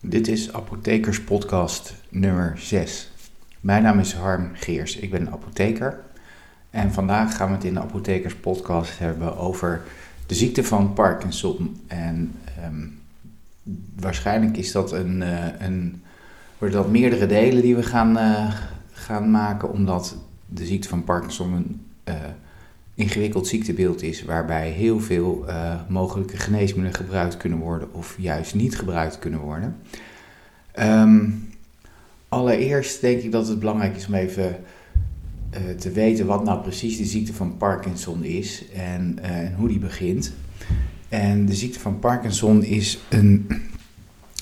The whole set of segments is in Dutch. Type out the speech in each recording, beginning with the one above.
Dit is Apothekers Podcast nummer 6. Mijn naam is Harm Geers, ik ben apotheker. En vandaag gaan we het in de Apothekers Podcast hebben over de ziekte van Parkinson. En ehm, waarschijnlijk is dat een, uh, een, worden dat meerdere delen die we gaan, uh, gaan maken, omdat de ziekte van Parkinson een uh, ingewikkeld ziektebeeld is, waarbij heel veel uh, mogelijke geneesmiddelen gebruikt kunnen worden of juist niet gebruikt kunnen worden. Um, allereerst denk ik dat het belangrijk is om even uh, te weten wat nou precies de ziekte van Parkinson is en, uh, en hoe die begint. En de ziekte van Parkinson is een,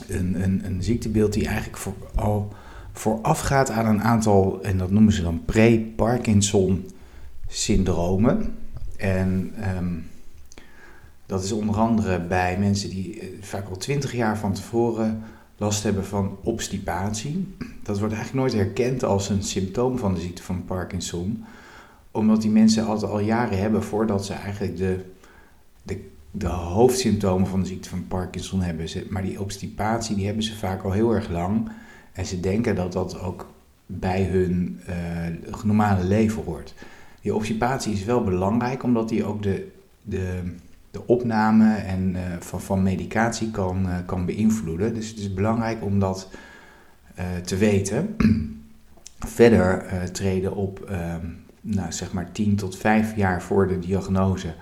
een, een, een ziektebeeld die eigenlijk voor, al voorafgaat aan een aantal, en dat noemen ze dan pre-Parkinson syndromen. En um, dat is onder andere bij mensen die uh, vaak al twintig jaar van tevoren last hebben van obstipatie. Dat wordt eigenlijk nooit herkend als een symptoom van de ziekte van Parkinson, omdat die mensen altijd al jaren hebben voordat ze eigenlijk de, de, de hoofdsymptomen van de ziekte van Parkinson hebben. Maar die obstipatie die hebben ze vaak al heel erg lang en ze denken dat dat ook bij hun uh, normale leven hoort. Die obstipatie is wel belangrijk omdat die ook de, de, de opname en, uh, van, van medicatie kan, uh, kan beïnvloeden. Dus het is belangrijk om dat uh, te weten. Verder treden op nou, zeg maar 10 tot 5 jaar voor de diagnose.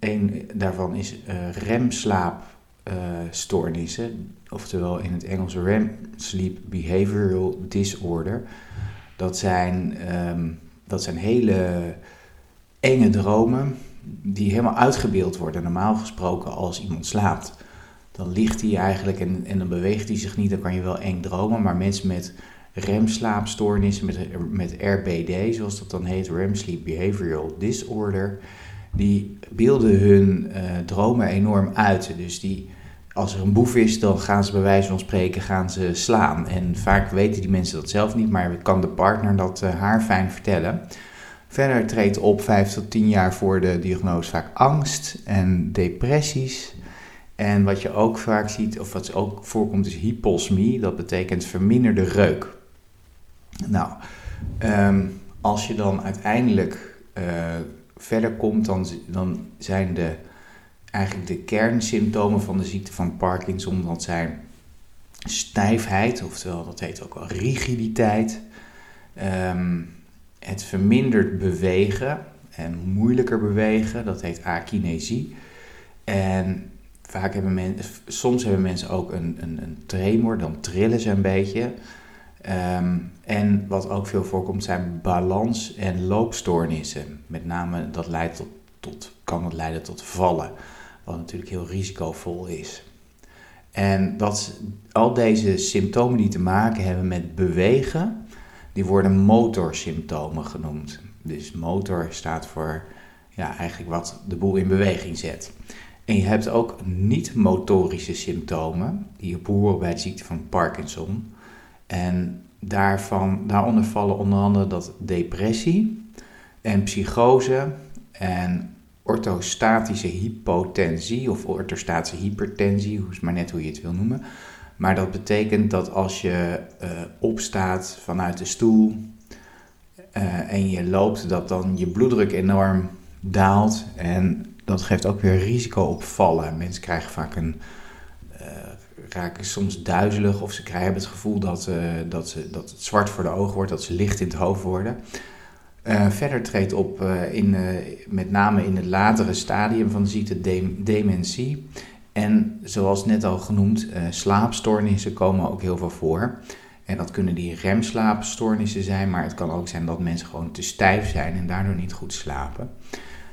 Een daarvan is remslaapstoornissen, oftewel in het Engels REM Sleep Behavioral Disorder. Dat zijn um, dat zijn hele enge dromen die helemaal uitgebeeld worden. Normaal gesproken als iemand slaapt, dan ligt hij eigenlijk en, en dan beweegt hij zich niet. Dan kan je wel eng dromen. Maar mensen met remslaapstoornissen, met, met RBD, zoals dat dan heet, REM Sleep Behavioral Disorder, die beelden hun uh, dromen enorm uit. Dus die, als er een boef is, dan gaan ze bij wijze van spreken gaan ze slaan. En vaak weten die mensen dat zelf niet, maar kan de partner dat uh, haar fijn vertellen. Verder treedt op 5 tot 10 jaar voor de diagnose vaak angst en depressies. En wat je ook vaak ziet, of wat ook voorkomt, is hyposmie. Dat betekent verminderde reuk. Nou, um, als je dan uiteindelijk uh, verder komt, dan, dan zijn de eigenlijk de kernsymptomen van de ziekte van Parkinson. Dat zijn stijfheid, oftewel dat heet ook wel rigiditeit. Um, het vermindert bewegen en moeilijker bewegen, dat heet akinesie. En vaak hebben mensen, soms hebben mensen ook een, een, een tremor, dan trillen ze een beetje. Um, en wat ook veel voorkomt zijn balans- en loopstoornissen. Met name dat leidt tot, tot, kan het leiden tot vallen wat natuurlijk heel risicovol is. En dat, al deze symptomen die te maken hebben met bewegen, die worden motorsymptomen genoemd. Dus motor staat voor ja, eigenlijk wat de boel in beweging zet. En je hebt ook niet-motorische symptomen, die behoren bij de ziekte van Parkinson. En daarvan, daaronder vallen onder andere dat depressie en psychose en orthostatische hypotensie of orthostatische hypertensie, hoe is maar net hoe je het wil noemen. Maar dat betekent dat als je uh, opstaat vanuit de stoel uh, en je loopt, dat dan je bloeddruk enorm daalt. En dat geeft ook weer risico op vallen. Mensen krijgen vaak een. Uh, raken soms duizelig of ze krijgen het gevoel dat, dat, ze, dat het zwart voor de ogen wordt, dat ze licht in het hoofd worden. Uh, verder treedt op uh, in, uh, met name in het latere stadium van de ziekte de dementie. En zoals net al genoemd, slaapstoornissen komen ook heel veel voor. En dat kunnen die remslaapstoornissen zijn, maar het kan ook zijn dat mensen gewoon te stijf zijn en daardoor niet goed slapen.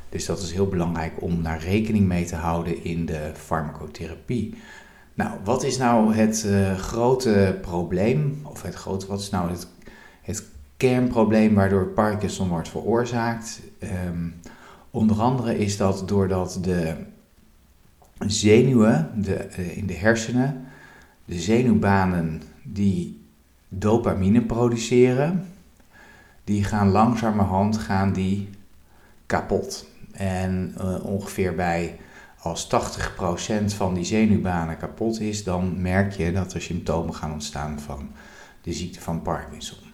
Dus dat is heel belangrijk om daar rekening mee te houden in de farmacotherapie. Nou, wat is nou het grote probleem? Of het grote, wat is nou het, het kernprobleem waardoor Parkinson wordt veroorzaakt. Um, onder andere is dat doordat de zenuwen de, uh, in de hersenen, de zenuwbanen die dopamine produceren, die gaan langzamerhand gaan die kapot. En uh, ongeveer bij als 80% van die zenuwbanen kapot is, dan merk je dat er symptomen gaan ontstaan van de ziekte van Parkinson.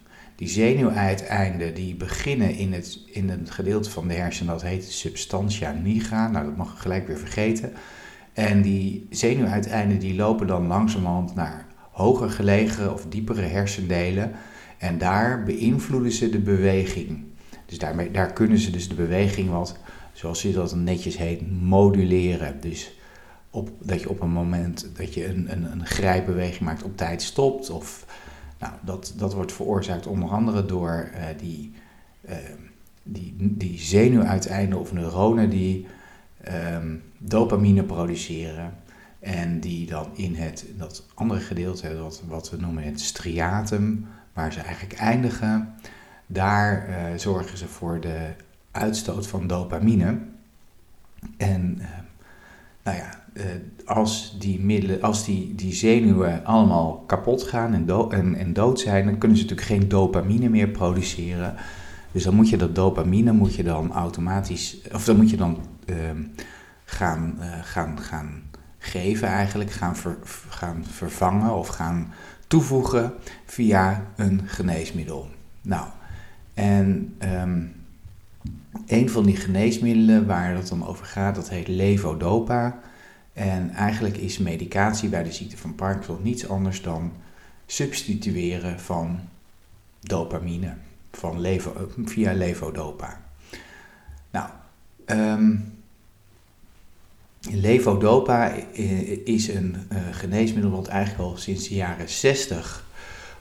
Die zenuwuiteinden die beginnen in het, in het gedeelte van de hersenen dat heet substantia nigra. Nou, dat mag ik gelijk weer vergeten. En die zenuwuiteinden die lopen dan langzamerhand naar hoger gelegen of diepere hersendelen. En daar beïnvloeden ze de beweging. Dus daarmee, daar kunnen ze dus de beweging wat, zoals je dat netjes heet, moduleren. Dus op, dat je op een moment dat je een, een, een grijpbeweging maakt op tijd stopt. Of, nou, dat, dat wordt veroorzaakt onder andere door uh, die, uh, die, die zenuwuiteinden of neuronen die um, dopamine produceren. En die dan in het, dat andere gedeelte, wat, wat we noemen het striatum, waar ze eigenlijk eindigen, daar uh, zorgen ze voor de uitstoot van dopamine. En uh, nou ja, uh, als die middelen, als die, die zenuwen allemaal kapot gaan en, en, en dood zijn, dan kunnen ze natuurlijk geen dopamine meer produceren. Dus dan moet je dat dopamine moet je dan automatisch, of dan moet je dan ehm, gaan, gaan, gaan geven eigenlijk, gaan, gaan vervangen of gaan toevoegen via een geneesmiddel. Nou, en um, een van die geneesmiddelen waar het dan over gaat, dat heet levodopa. En eigenlijk is medicatie bij de ziekte van Parkinson niets anders dan substitueren van dopamine, van levo, via levodopa. Nou, um, Levodopa is een uh, geneesmiddel wat eigenlijk al sinds de jaren 60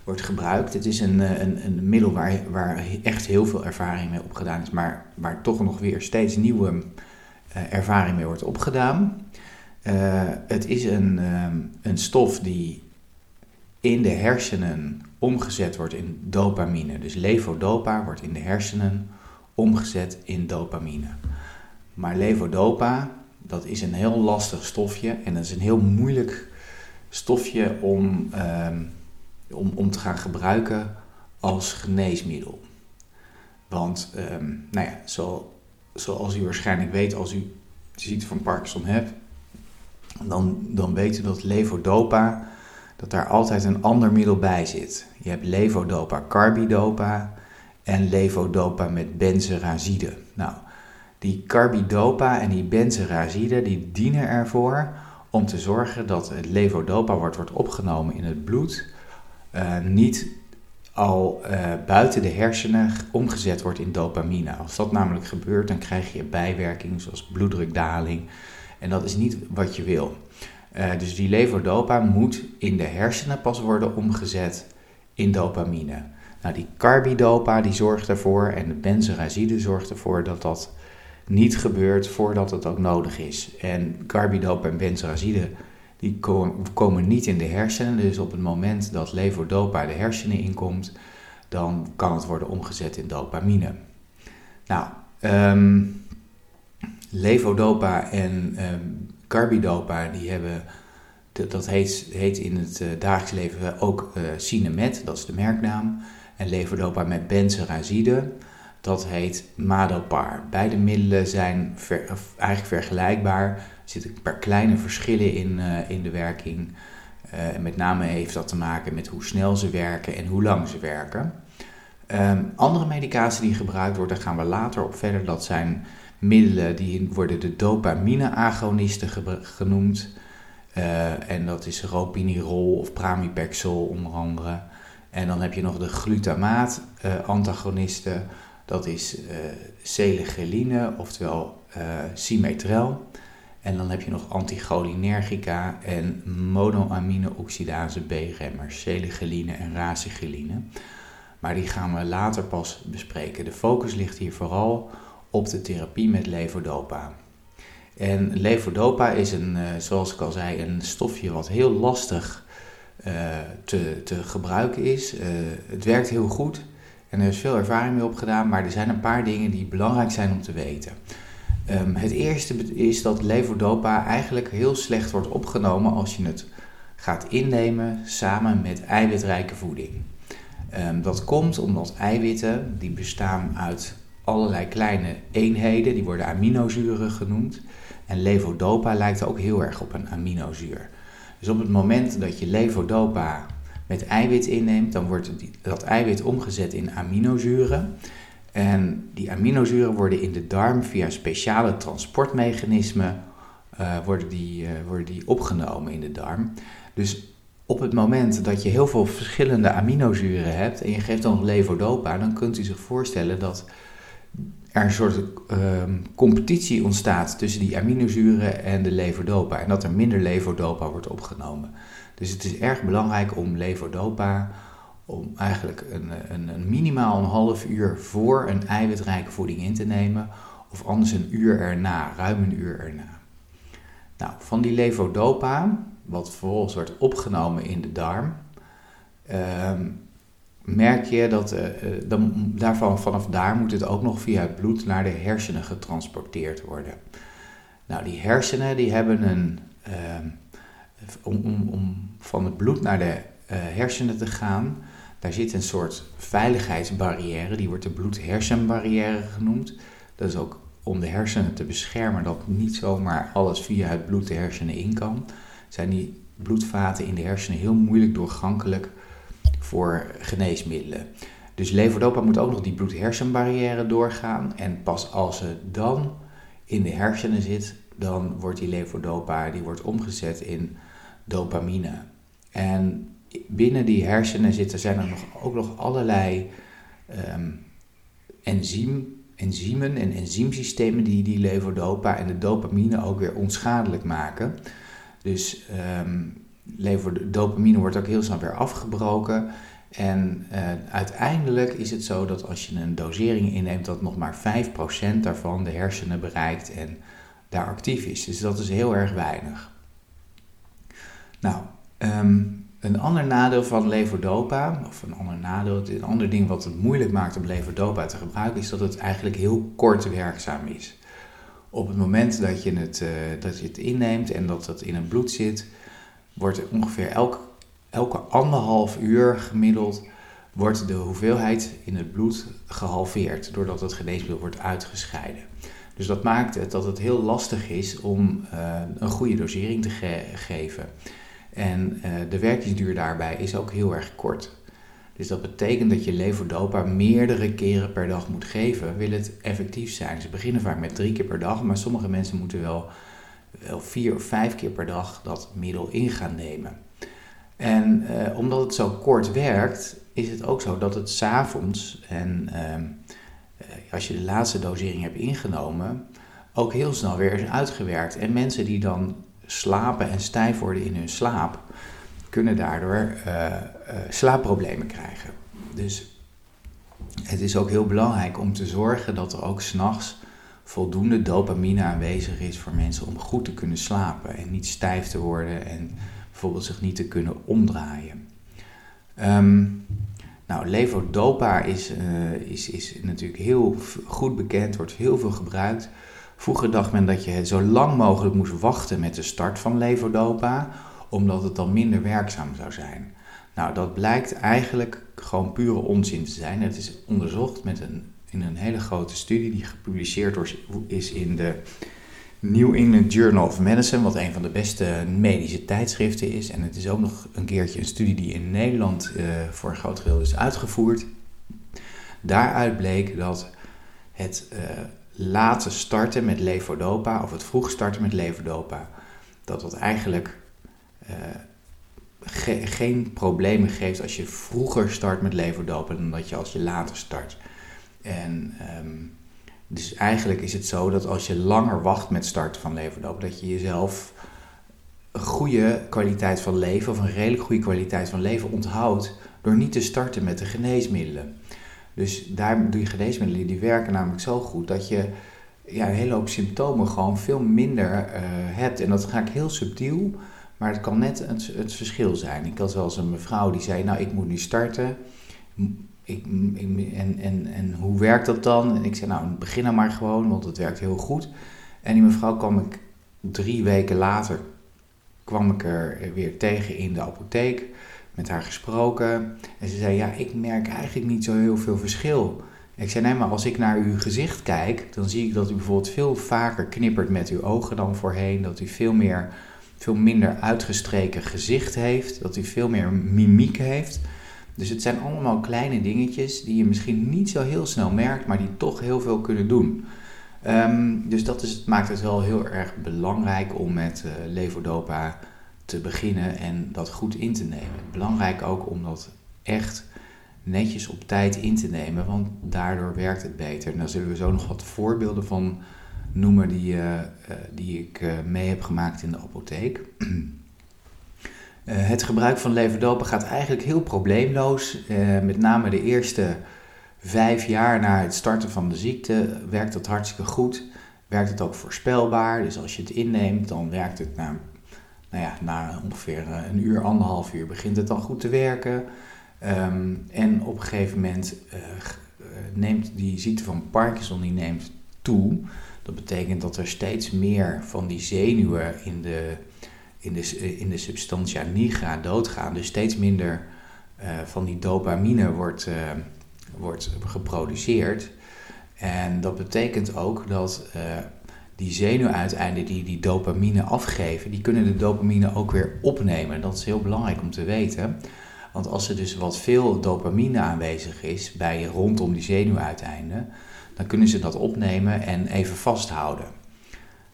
wordt gebruikt. Het is een, eh, een, een middel waar, waar echt heel veel ervaring mee opgedaan is, maar waar toch nog weer steeds nieuwe uh, ervaring mee wordt opgedaan. Uh, het is een, um, een stof die in de hersenen omgezet wordt in dopamine. Dus levodopa wordt in de hersenen omgezet in dopamine. Maar levodopa dat is een heel lastig stofje en dat is een heel moeilijk stofje om, um, om, om te gaan gebruiken als geneesmiddel. Want, um, nou ja, zo, zoals u waarschijnlijk weet, als u ziekte van Parkinson hebt, dan, dan weet u dat levodopa, dat daar altijd een ander middel bij zit. Je hebt levodopa carbidopa en levodopa met benzerazide. Nou, die carbidopa en die benzerazide die dienen ervoor om te zorgen dat het levodopa wordt, wordt opgenomen in het bloed, uh, niet al uh, buiten de hersenen omgezet wordt in dopamine. Als dat namelijk gebeurt, dan krijg je bijwerkingen zoals bloeddrukdaling. En dat is niet wat je wil. Uh, dus die levodopa moet in de hersenen pas worden omgezet in dopamine. Nou, die carbidopa die zorgt ervoor en de benzerazide zorgt ervoor dat dat niet gebeurt voordat het ook nodig is. En carbidopa en benzerazide die komen niet in de hersenen. Dus op het moment dat levodopa de hersenen inkomt, dan kan het worden omgezet in dopamine. Nou, um, levodopa en carbidopa, die hebben, dat heet, heet in het uh, dagelijks leven ook Cinemet, dat is de merknaam. En levodopa met benzerazide, dat heet Madopar. Beide middelen zijn eigenlijk vergelijkbaar. Er zitten een paar kleine verschillen in, uh, in de werking. Met name heeft dat te maken met hoe snel ze werken en hoe lang ze werken. Um, andere medicatie die gebruikt wordt, daar gaan we later op verder. Dat zijn middelen die worden de dopamine-agonisten genoemd. Uh, en dat is ropinirol of pramipexol onder andere. En dan heb je nog de glutamaat-antagonisten. Dat is uh, oftewel simetrel. En dan heb je nog anticholinergica en monoamine-oxidase B-remmers, selegeline en racegeline. Maar die gaan we later pas bespreken. De focus ligt hier vooral op de therapie met levodopa. En levodopa is een, uh, zoals ik al zei, een stofje wat heel lastig uh, te, te gebruiken is. Uh, het werkt heel goed, en er is veel ervaring mee opgedaan, maar er zijn een paar dingen die belangrijk zijn om te weten. Um, het eerste is dat levodopa eigenlijk heel slecht wordt opgenomen als je het gaat innemen samen met eiwitrijke voeding. Um, dat komt omdat eiwitten, die bestaan uit allerlei kleine eenheden, die worden aminozuren genoemd. En levodopa lijkt ook heel erg op een aminozuur. Dus op het moment dat je levodopa met eiwit inneemt, dan wordt dat eiwit omgezet in aminozuren. En die aminozuren worden in de darm via speciale transportmechanismen uh, worden, die, uh, worden die opgenomen in de darm. Dus op het moment dat je heel veel verschillende aminozuren hebt en je geeft dan levodopa, dan kunt u zich voorstellen dat er een soort uh, competitie ontstaat tussen die aminozuren en de levodopa. En dat er minder levodopa wordt opgenomen. Dus het is erg belangrijk om levodopa om eigenlijk een, een, een, minimaal een half uur voor een eiwitrijke voeding in te nemen. Of anders een uur erna, ruim een uur erna. Nou, van die levodopa, wat vervolgens wordt opgenomen in de darm, ehm, merk je dat uh, dan, daarvan, vanaf daar moet het ook nog via het bloed naar de hersenen getransporteerd worden. Nou, die hersenen die hebben een, ehm, om, om, om, van het bloed naar de uh, hersenen te gaan, daar zit een soort veiligheidsbarrière, die wordt de bloed-hersenbarrière genoemd. Dat is ook om de hersenen te beschermen dat niet zomaar alles via het bloed de hersenen in kan. Zijn die bloedvaten in de hersenen heel moeilijk doorgankelijk voor geneesmiddelen. Dus levodopa moet ook nog die bloed-hersenbarrière doorgaan. En pas als ze dan in de hersenen zit, dan wordt die levodopa die wordt omgezet in dopamine. En binnen die hersenen zitten, zijn er nog, ook nog allerlei um, enzym, enzymen en enzymsystemen die die levodopa en de dopamine ook weer onschadelijk maken. Dus um, dopamine wordt ook heel snel weer afgebroken. En uh, uiteindelijk is het zo dat als je een dosering inneemt, dat nog maar 5% daarvan de hersenen bereikt en daar actief is. Dus dat is heel erg weinig. Nou, um, een ander nadeel van levodopa, of een ander nadeel, een ander ding wat het moeilijk maakt om levodopa te gebruiken, is dat het eigenlijk heel kort werkzaam is. Op het moment dat je het, uh, dat je het inneemt en dat het in het bloed zit, wordt ongeveer elk, elke anderhalf uur gemiddeld wordt de hoeveelheid in het bloed gehalveerd, doordat het geneesmiddel wordt uitgescheiden. Dus dat maakt het dat het heel lastig is om uh, een goede dosering te ge geven. En uh, de werkingsduur daarbij is ook heel erg kort. Dus dat betekent dat je levodopa meerdere keren per dag moet geven, wil het effectief zijn. Ze beginnen vaak met drie keer per dag, maar sommige mensen moeten wel, wel vier of vijf keer per dag dat middel in gaan nemen. En uh, omdat het zo kort werkt, is het ook zo dat het s'avonds, en uh, als je de laatste dosering hebt ingenomen, ook heel snel weer is uitgewerkt. En mensen die dan slapen en stijf worden in hun slaap, kunnen daardoor uh, slaapproblemen krijgen. Dus het is ook heel belangrijk om te zorgen dat er ook s'nachts voldoende dopamine aanwezig is voor mensen om goed te kunnen slapen en niet stijf te worden en bijvoorbeeld zich niet te kunnen omdraaien. Um, nou, levodopa is, uh, is, is natuurlijk heel goed bekend, wordt heel veel gebruikt. Vroeger dacht men dat je zo lang mogelijk moest wachten met de start van levodopa, omdat het dan minder werkzaam zou zijn. Nou, dat blijkt eigenlijk gewoon pure onzin te zijn. Het is onderzocht met een, in een hele grote studie die gepubliceerd is in de New England Journal of Medicine, wat een van de beste medische tijdschriften is. En het is ook nog een keertje een studie die in Nederland uh, voor een groot deel is uitgevoerd. Daaruit bleek dat het uh, laten starten met levodopa, of het vroeg starten met levodopa, dat dat eigenlijk ge geen problemen geeft als je vroeger start met levodopa dan dat je als je later start. En um, dus eigenlijk is het zo dat als je langer wacht met starten van levodopa, dat je jezelf een goede kwaliteit van leven, of een redelijk goede kwaliteit van leven onthoudt door niet te starten met de geneesmiddelen. Dus daar je geneesmiddelen, die werken namelijk zo goed dat je ja, een hele hoop symptomen gewoon veel minder uh, hebt. En dat ga ik heel subtiel, maar het kan net het, het, verschil zijn. Ik had wel eens een mevrouw die zei, nou ik moet nu starten. En, en, en hoe werkt dat dan? En ik zei, nou begin dan maar gewoon, want het werkt heel goed. En die mevrouw kwam ik drie weken later, kwam ik er weer tegen in de apotheek met haar gesproken. En ze zei, ja, ik merk eigenlijk niet zo heel veel verschil. Ik zei, nee, maar als ik naar uw gezicht kijk, dan zie ik dat u bijvoorbeeld veel vaker knippert met uw ogen dan voorheen. Dat u veel, meer, veel minder uitgestreken gezicht heeft. Dat u veel meer mimiek heeft. Dus het zijn allemaal kleine dingetjes die je misschien niet zo heel snel merkt, maar die toch heel veel kunnen doen. Ehm, dus dat is, maakt het wel heel erg belangrijk om met uh, levodopa te beginnen en dat goed in te nemen. Belangrijk ook om dat echt netjes op tijd in te nemen, want daardoor werkt het beter. En daar zullen we zo nog wat voorbeelden van noemen die, uh, die ik mee heb gemaakt in de apotheek. het gebruik van levodopa gaat eigenlijk heel probleemloos. met name de eerste vijf jaar na het starten van de ziekte werkt het hartstikke goed. Werkt het ook voorspelbaar. Dus als je het inneemt, dan werkt het na, nou ja, na ongeveer een uur, anderhalf uur begint het dan goed te werken. Ehm, en op een gegeven moment neemt die ziekte van Parkinson die neemt toe. Dat betekent dat er steeds meer van die zenuwen in de, in de, in de substantia nigra doodgaan. Dus steeds minder uh, van die dopamine wordt, uh, wordt geproduceerd. En dat betekent ook dat die zenuwuiteinden die die dopamine afgeven, die kunnen de dopamine ook weer opnemen. Dat is heel belangrijk om te weten. Want als er dus wat veel dopamine aanwezig is bij rondom die zenuwuiteinden, dan kunnen ze dat opnemen en even vasthouden.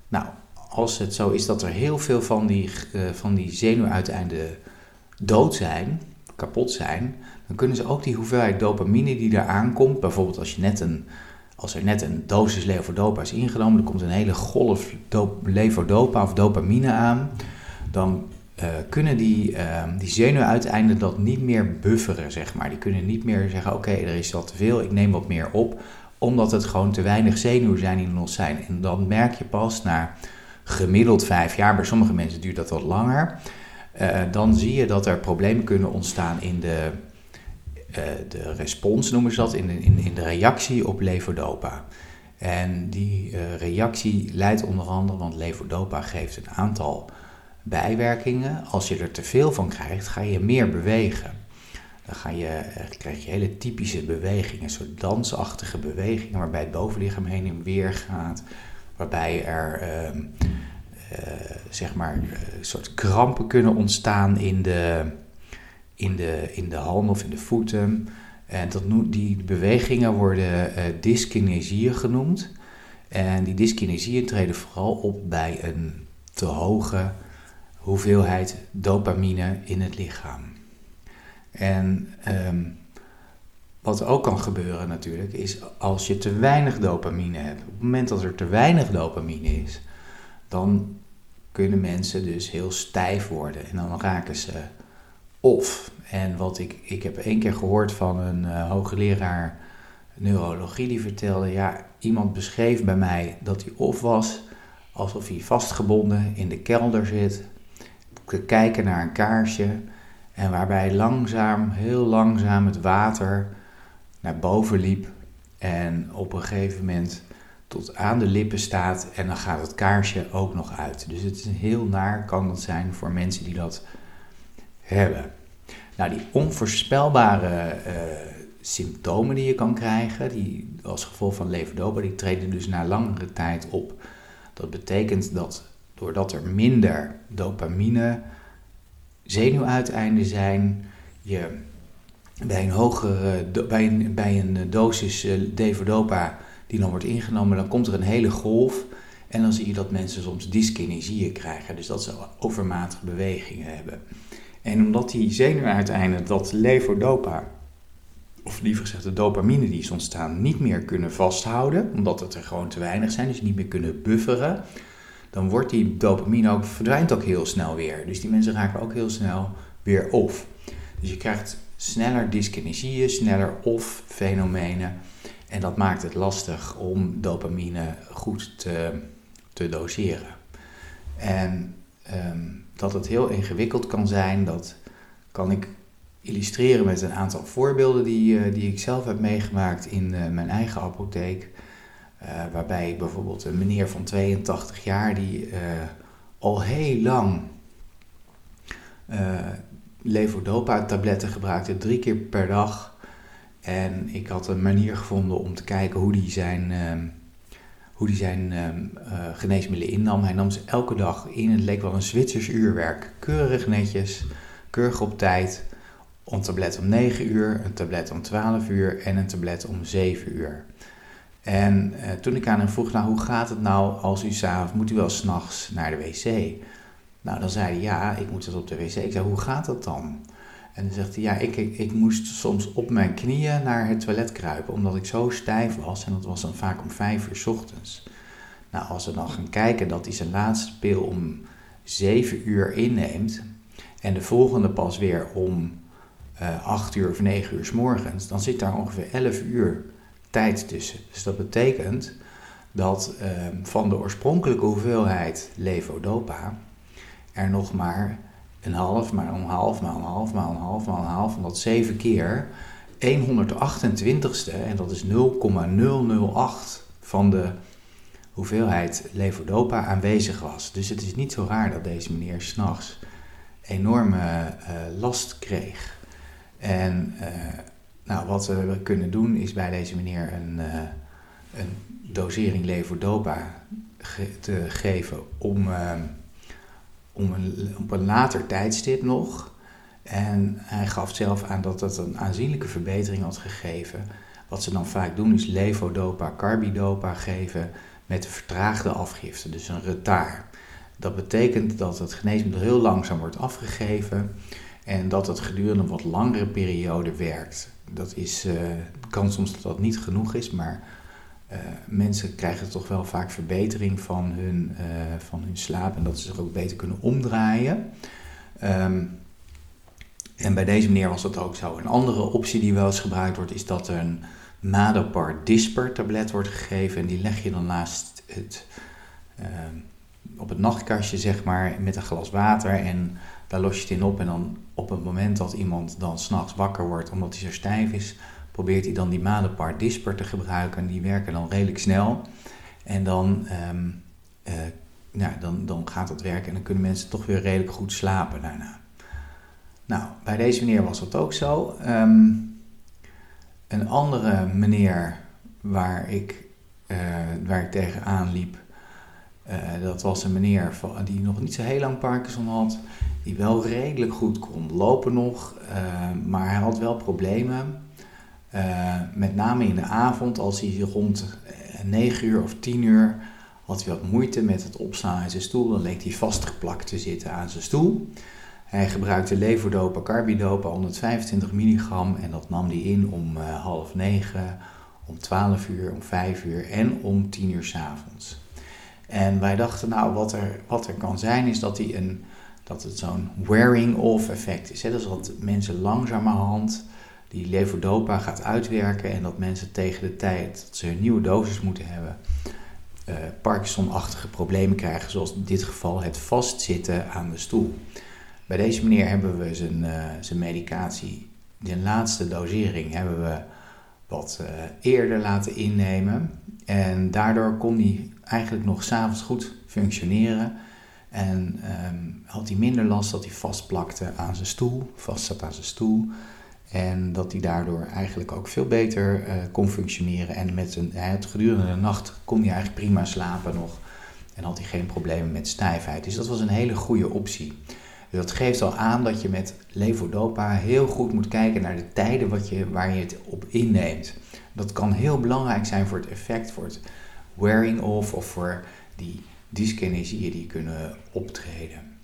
Nou, als het zo is dat er heel veel van die, uh, van die zenuwuiteinden dood zijn, kapot zijn, dan kunnen ze ook die hoeveelheid dopamine die daar aankomt, bijvoorbeeld als, je net een, als er net een dosis levodopa is ingenomen, dan komt een hele golf levodopa of dopamine aan, dan uh, kunnen die, uh, die zenuwuiteinden dat niet meer bufferen, zeg maar. Die kunnen niet meer zeggen, oké, er is wat te veel, ik neem wat meer op, omdat het gewoon te weinig zenuwen zijn er nog zijn. En dan merk je pas na gemiddeld vijf jaar, bij sommige mensen duurt dat wat langer, uh, dan zie je dat er problemen kunnen ontstaan in de, uh, de respons, noemen ze dat, in in, in de reactie op levodopa. En die uh, reactie leidt onder andere, want levodopa geeft een aantal bijwerkingen. Als je er te veel van krijgt, ga je meer bewegen. Dan ga je, eh, krijg je hele typische bewegingen, soort dansachtige bewegingen, waarbij het bovenlichaam heen en weer gaat, waarbij er uh, zeg maar een eh, soort krampen kunnen ontstaan in de, in de, in de handen of in de voeten. En dat, die bewegingen worden uh, dyskinesieën genoemd. En die dyskinesieën treden vooral op bij een te hoge hoeveelheid dopamine in het lichaam. En um, wat ook kan gebeuren natuurlijk, is als je te weinig dopamine hebt. Op het moment dat er te weinig dopamine is, dan kunnen mensen dus heel stijf worden en dan raken ze of. En wat ik, ik heb één keer gehoord van een uh, hoogleraar neurologie die vertelde, ja, iemand beschreef bij mij dat hij of was alsof hij vastgebonden in de kelder zit kijken naar een kaarsje en waarbij langzaam, heel langzaam het water naar boven liep en op een gegeven moment aan de lippen staat en dan gaat het kaarsje ook nog uit. Dus het is heel naar kan dat zijn voor mensen die dat hebben. Nou, die onvoorspelbare uh, symptomen die je kan krijgen, die als gevolg van levodopa, die treden dus na langere tijd op. Dat betekent dat doordat er minder dopamine zenuwuiteinden zijn, je bij een hogere, bij een, bij een dosis eh, devodopa die dan wordt ingenomen, dan komt er een hele golf en dan zie je dat mensen soms dyskinesieën krijgen, dus dat ze overmatige bewegingen hebben. En omdat die zenuwuiteinden dat levodopa, of liever gezegd de dopamine die is ontstaan, niet meer kunnen vasthouden, omdat het er gewoon te weinig zijn, dus niet meer kunnen bufferen, dan wordt die dopamine ook, verdwijnt ook heel snel weer. Dus die mensen raken ook heel snel weer off. Dus je krijgt sneller dyskinesieën, sneller off-fenomenen. En dat maakt het lastig om dopamine goed te, te doseren. En um, dat het heel ingewikkeld kan zijn, dat kan ik illustreren met een aantal voorbeelden die, uh, die ik zelf heb meegemaakt in uh, mijn eigen apotheek. Uh, waarbij bijvoorbeeld een meneer van 82 jaar die al heel lang levodopa-tabletten gebruikte, drie keer per dag. En ik had een manier gevonden om te kijken hoe hij zijn, ehm, hoe die zijn ehm, eh, geneesmiddelen innam. Hij nam ze elke dag in. Het leek wel een Zwitsers uurwerk. Keurig netjes, keurig op tijd. Een tablet om 9 uur, een tablet om 12 uur en een tablet om 7 uur. En uh, toen ik aan hem vroeg, nou hoe gaat het nou als u s'avonds, moet u wel s'nachts naar de wc? Nou, dan zei hij, ja, ik moet het op de wc. Ik zei, hoe gaat dat dan? En dan zegt hij, ja, ik, ik, moest soms op mijn knieën naar het toilet kruipen, omdat ik zo stijf was. En dat was dan vaak om vijf uur ochtends. Nou, als we dan gaan kijken dat hij zijn laatste pil om zeven uur inneemt, en de volgende pas weer om uh, acht uur of negen uur s morgens, dan zit daar ongeveer elf uur tijd tussen. Dus dat betekent dat uh, van de oorspronkelijke hoeveelheid levodopa er nog maar een half, maar een half, maar een half, maar een half, maar een half, van dat zeven keer 128ste, en dat is 0,008 van de hoeveelheid levodopa aanwezig was. Dus het is niet zo raar dat deze meneer s'nachts enorme uh, last kreeg. En uh, nou, wat we kunnen doen is bij deze meneer een, uh, een dosering levodopa te geven om om een, op een later tijdstip nog. En hij gaf zelf aan dat dat een aanzienlijke verbetering had gegeven. Wat ze dan vaak doen is levodopa, carbidopa geven met een vertraagde afgifte, dus een retard. Dat betekent dat het geneesmiddel heel langzaam wordt afgegeven en dat het gedurende een wat langere periode werkt. Dat is, uh, kan soms dat dat niet genoeg is, maar uh, mensen krijgen toch wel vaak verbetering van hun, uh, van hun slaap en dat ze zich ook beter kunnen omdraaien. Um, en bij deze meneer was dat ook zo. Een andere optie die wel eens gebruikt wordt, is dat een Madopar Disper tablet wordt gegeven. En die leg je dan naast het, uh, op het nachtkastje, zeg maar, met een glas water. En daar los je het in op. En dan op het moment dat iemand dan s'nachts wakker wordt omdat hij zo stijf is, probeert hij dan die Madepar Disper te gebruiken. En die werken dan redelijk snel. En dan, um, uh, nou, dan, dan gaat het werken en dan kunnen mensen toch weer redelijk goed slapen daarna. Nou, bij deze meneer was dat ook zo. Um, een andere meneer waar ik, uh, waar ik tegenaan liep, uh, dat was een meneer die nog niet zo heel lang Parkinson had, die wel redelijk goed kon lopen nog, maar hij had wel problemen. Uh, met name in de avond, als hij rond 9 eh, uur of 10 uur had hij wat moeite met het opstaan uit zijn stoel. Dan leek hij vastgeplakt te zitten aan zijn stoel. Hij gebruikte levodopa, carbidopa, 125 milligram. En dat nam hij in om uh, half 9, om 12 uur, om 5 uur en om 10 uur s'avonds. En wij dachten, nou, wat er, wat er kan zijn, is dat, hij een, dat het zo'n wearing-off effect is. Hè? Dus dat mensen langzamerhand die levodopa gaat uitwerken en dat mensen tegen de tijd dat ze een nieuwe dosis moeten hebben, uh, Parkinson-achtige problemen krijgen, zoals in dit geval het vastzitten aan de stoel. Bij deze meneer hebben we zijn, uh, zijn medicatie, de laatste dosering, hebben we wat uh, eerder laten innemen. En daardoor kon hij eigenlijk nog s'avonds goed functioneren. En um, had hij minder last dat hij vastplakte aan zijn stoel, vast zat aan zijn stoel. En dat hij daardoor eigenlijk ook veel beter uh, kon functioneren. En met een, het gedurende de nacht kon hij eigenlijk prima slapen nog. En had hij geen problemen met stijfheid. Dus dat was een hele goede optie. Dus dat geeft al aan dat je met levodopa heel goed moet kijken naar de tijden wat je, waar je het op inneemt. Dat kan heel belangrijk zijn voor het effect, voor het wearing off of voor die dyskinesieën die kunnen optreden.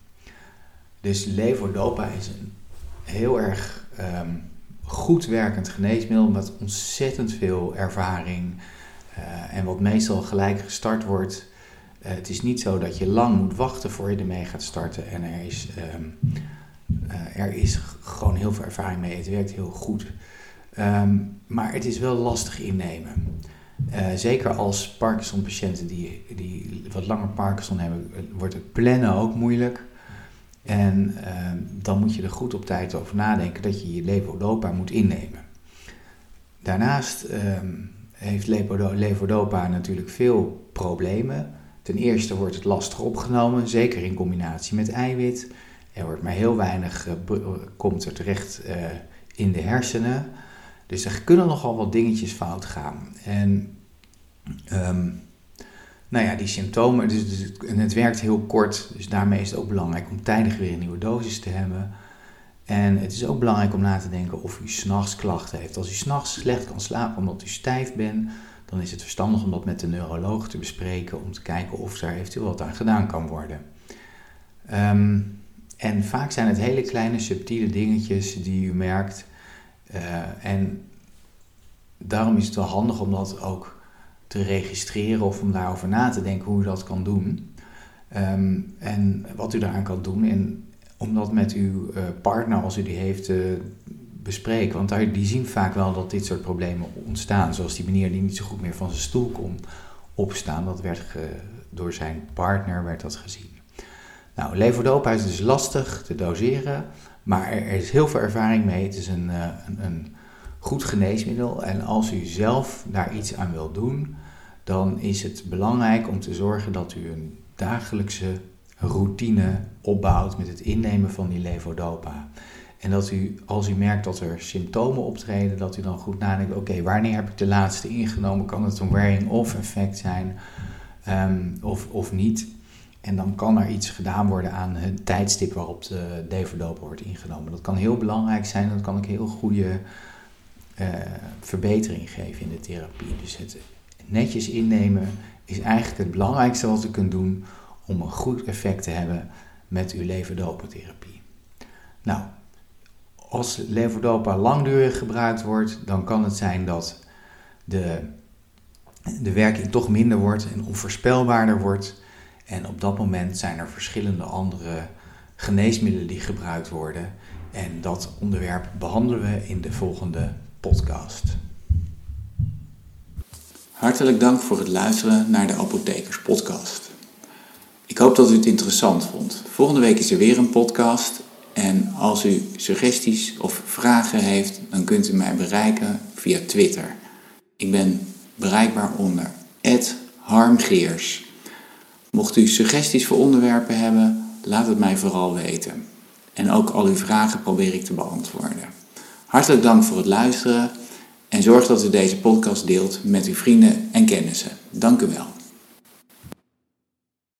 Dus levodopa is een heel erg um, goed werkend geneesmiddel met ontzettend veel ervaring uh, en wat meestal gelijk gestart wordt. Uh, het is niet zo dat je lang moet wachten voor je ermee gaat starten en er is, um, uh, er is gewoon heel veel ervaring mee. Het werkt heel goed. Um, maar het is wel lastig innemen. zeker als Parkinson-patiënten die, die wat langer Parkinson hebben, wordt het plannen ook moeilijk. En uh, dan moet je er goed op tijd over nadenken dat je je levodopa moet innemen. Daarnaast uh, heeft levodopa natuurlijk veel problemen. Ten eerste wordt het lastig opgenomen, zeker in combinatie met eiwit. Er wordt maar heel weinig, uh, komt er terecht uh, in de hersenen. Dus er kunnen nogal wat dingetjes fout gaan. En ehm, nou ja, die symptomen, dus, dus, en het werkt heel kort, dus daarmee is het ook belangrijk om tijdig weer een nieuwe dosis te hebben. En het is ook belangrijk om na te denken of u s'nachts klachten heeft. Als u s'nachts slecht kan slapen omdat u stijf bent, dan is het verstandig om dat met de neuroloog te bespreken om te kijken of daar eventueel wat aan gedaan kan worden. Ehm, en vaak zijn het hele kleine subtiele dingetjes die u merkt. Uh, en daarom is het wel handig om dat ook te registreren of om daarover na te denken hoe u dat kan doen. Ehm, en wat u daaraan kan doen. En om dat met uw uh, partner, als u die heeft, bespreken. Want die zien vaak wel dat dit soort problemen ontstaan. Zoals die meneer die niet zo goed meer van zijn stoel kon opstaan. Dat werd door zijn partner werd dat gezien. Nou, levodopa is dus lastig te doseren, maar er, is heel veel ervaring mee. Het is een, uh, een, een, goed geneesmiddel en als u zelf daar iets aan wilt doen, dan is het belangrijk om te zorgen dat u een dagelijkse routine opbouwt met het innemen van die levodopa. En dat u, als u merkt dat er symptomen optreden, dat u dan goed nadenkt: oké, wanneer heb ik de laatste ingenomen? Kan het een wearing-off effect zijn um, of, of niet? En dan kan er iets gedaan worden aan het tijdstip waarop de levodopa wordt ingenomen. Dat kan heel belangrijk zijn, dat kan ook heel goede uh, verbetering geven in de therapie. Dus het netjes innemen is eigenlijk het belangrijkste wat u kunt doen om een goed effect te hebben met uw leverdopatherapie. Nou, als levodopa langdurig gebruikt wordt, dan kan het zijn dat de, de werking toch minder wordt en onvoorspelbaarder wordt. En op dat moment zijn er verschillende andere geneesmiddelen die gebruikt worden. En dat onderwerp behandelen we in de volgende podcast. Hartelijk dank voor het luisteren naar de Apothekers Podcast. Ik hoop dat u het interessant vond. Volgende week is er weer een podcast. En als u suggesties of vragen heeft, dan kunt u mij bereiken via Twitter. Ik ben bereikbaar onder harmgeers. Mocht u suggesties voor onderwerpen hebben, laat het mij vooral weten. En ook al uw vragen probeer ik te beantwoorden. Hartelijk dank voor het luisteren en zorg dat u deze podcast deelt met uw vrienden en kennissen. Dank u wel.